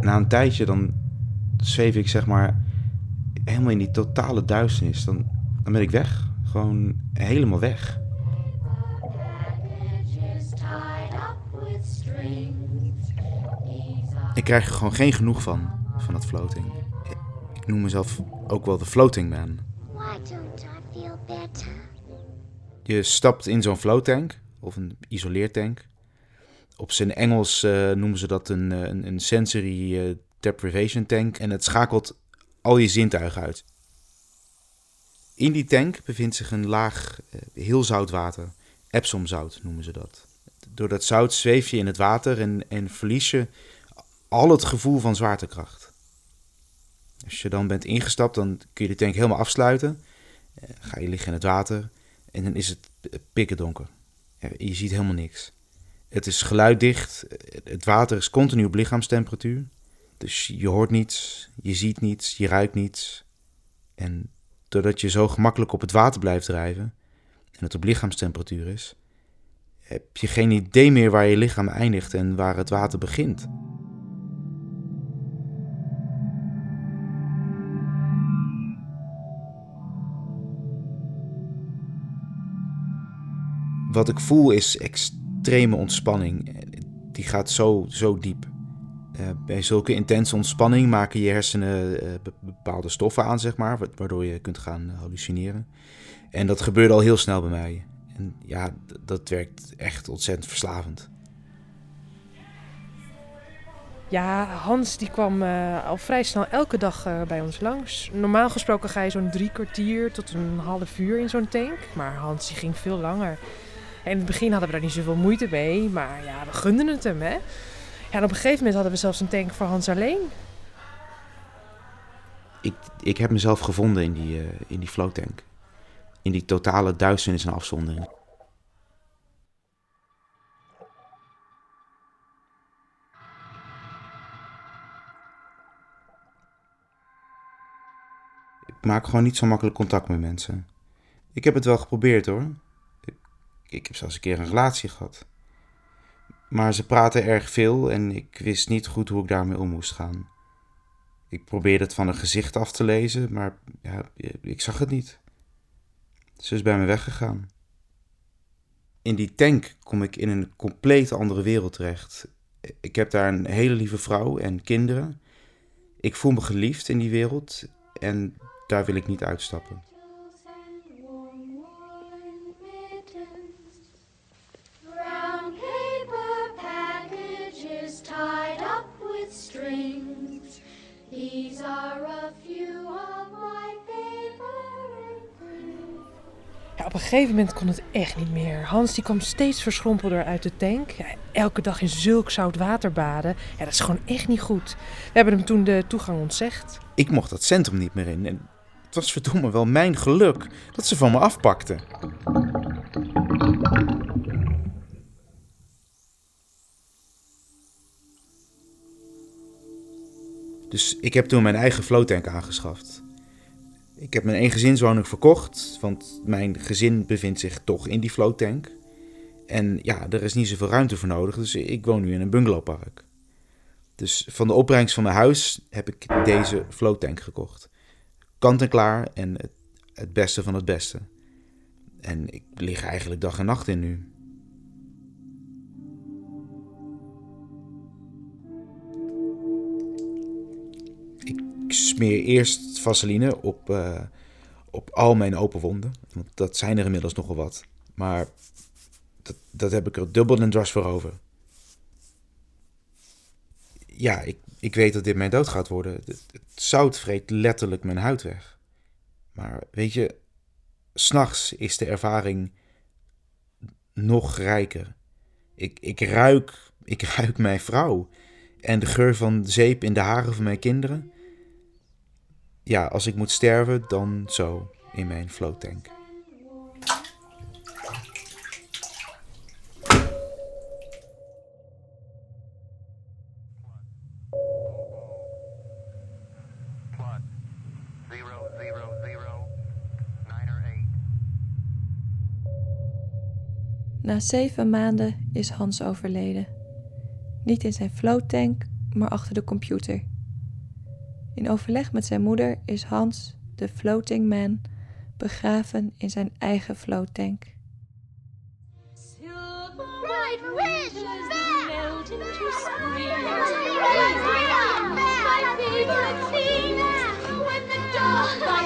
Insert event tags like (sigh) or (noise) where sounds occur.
na een tijdje dan zweef ik zeg maar helemaal in die totale duisternis. Dan, dan ben ik weg. Gewoon helemaal weg. Ik krijg er gewoon geen genoeg van, van dat floating. Ik noem mezelf ook wel de floating man. Je stapt in zo'n floattank, of een isoleertank. Op zijn Engels uh, noemen ze dat een, eh, een, een sensory uh, deprivation tank. En het schakelt al je zintuigen uit. In die tank bevindt zich een laag heel zout water. Epsomzout noemen ze dat. Door dat zout zweef je in het water en, en verlies je al het gevoel van zwaartekracht. Als je dan bent ingestapt, dan kun je de tank helemaal afsluiten. Ga je liggen in het water en dan is het pikken donker. Je ziet helemaal niks. Het is geluiddicht. Het water is continu op lichaamstemperatuur. Dus je hoort niets, je ziet niets, je ruikt niets. En doordat je zo gemakkelijk op het water blijft drijven en het op lichaamstemperatuur is, heb je geen idee meer waar je lichaam eindigt en waar het water begint. Wat ik voel is extreme ontspanning. Die gaat zo, zo diep. Uh, bij zulke intense ontspanning maken je hersenen uh, bepaalde stoffen aan, zeg maar, waardoor je kunt gaan hallucineren. En dat gebeurde al heel snel bij mij. En ja, dat werkt echt ontzettend verslavend. Ja, Hans die kwam al vrij snel elke dag bij ons langs. Normaal gesproken ga je zo'n drie kwartier tot een half uur in zo'n tank. Maar Hans die ging veel langer. En in het begin hadden we daar niet zoveel moeite mee. Maar ja, we gunden het hem, hè. En op een gegeven moment hadden we zelfs een tank voor Hans alleen. Ik, ik heb mezelf gevonden in die, uh, in die floattank. In die totale duisternis en afzondering. Ik maak gewoon niet zo makkelijk contact met mensen. Ik heb het wel geprobeerd hoor. Ik, heb zelfs een keer een relatie gehad. Maar ze praten erg veel en ik wist niet goed hoe ik daarmee om moest gaan. Ik probeerde het van een gezicht af te lezen, maar ja, ik zag het niet. Ze is bij me weggegaan. In die tank kom ik in een compleet andere wereld terecht. Ik heb daar een hele lieve vrouw en kinderen. Ik voel me geliefd in die wereld en daar wil ik niet uitstappen. Ja, op een gegeven moment kon het echt niet meer. Hans die kwam steeds verschrompelder uit de tank. Ja, elke dag in zulk zout water baden. Ja, dat is gewoon echt niet goed. We hebben hem toen de toegang ontzegd. Ik mocht dat centrum niet meer in. En het was verdomme wel mijn geluk dat ze van me afpakten. Dus ik heb toen mijn eigen floattank aangeschaft. Ik heb mijn eengezinswoning verkocht, want mijn gezin bevindt zich toch in die floattank. En ja, er is niet zoveel ruimte voor nodig, dus ik woon nu in een bungalowpark. Dus van de opbrengst van mijn huis heb ik deze floattank gekocht. Kant en klaar en het beste van het beste. En ik lig eigenlijk dag en nacht in nu. Smeer eerst vaseline op, uh, op al mijn open wonden. Want dat zijn er inmiddels nogal wat. Maar dat, dat heb ik er dubbel en dwars voor over. Ja, ik, ik weet dat dit mijn dood gaat worden. Het, het zout vreet letterlijk mijn huid weg. Maar weet je, s'nachts is de ervaring nog rijker. Ik, ik, ruik, ik (laughs) ruik mijn vrouw en de geur van zeep in de haren van mijn kinderen ja, als ik moet sterven, dan zo in mijn floattank. Na zeven maanden is Hans overleden. Niet in zijn floattank, maar achter de computer. In overleg met zijn moeder is Hans, de floating man, begraven in zijn eigen floattank. tank.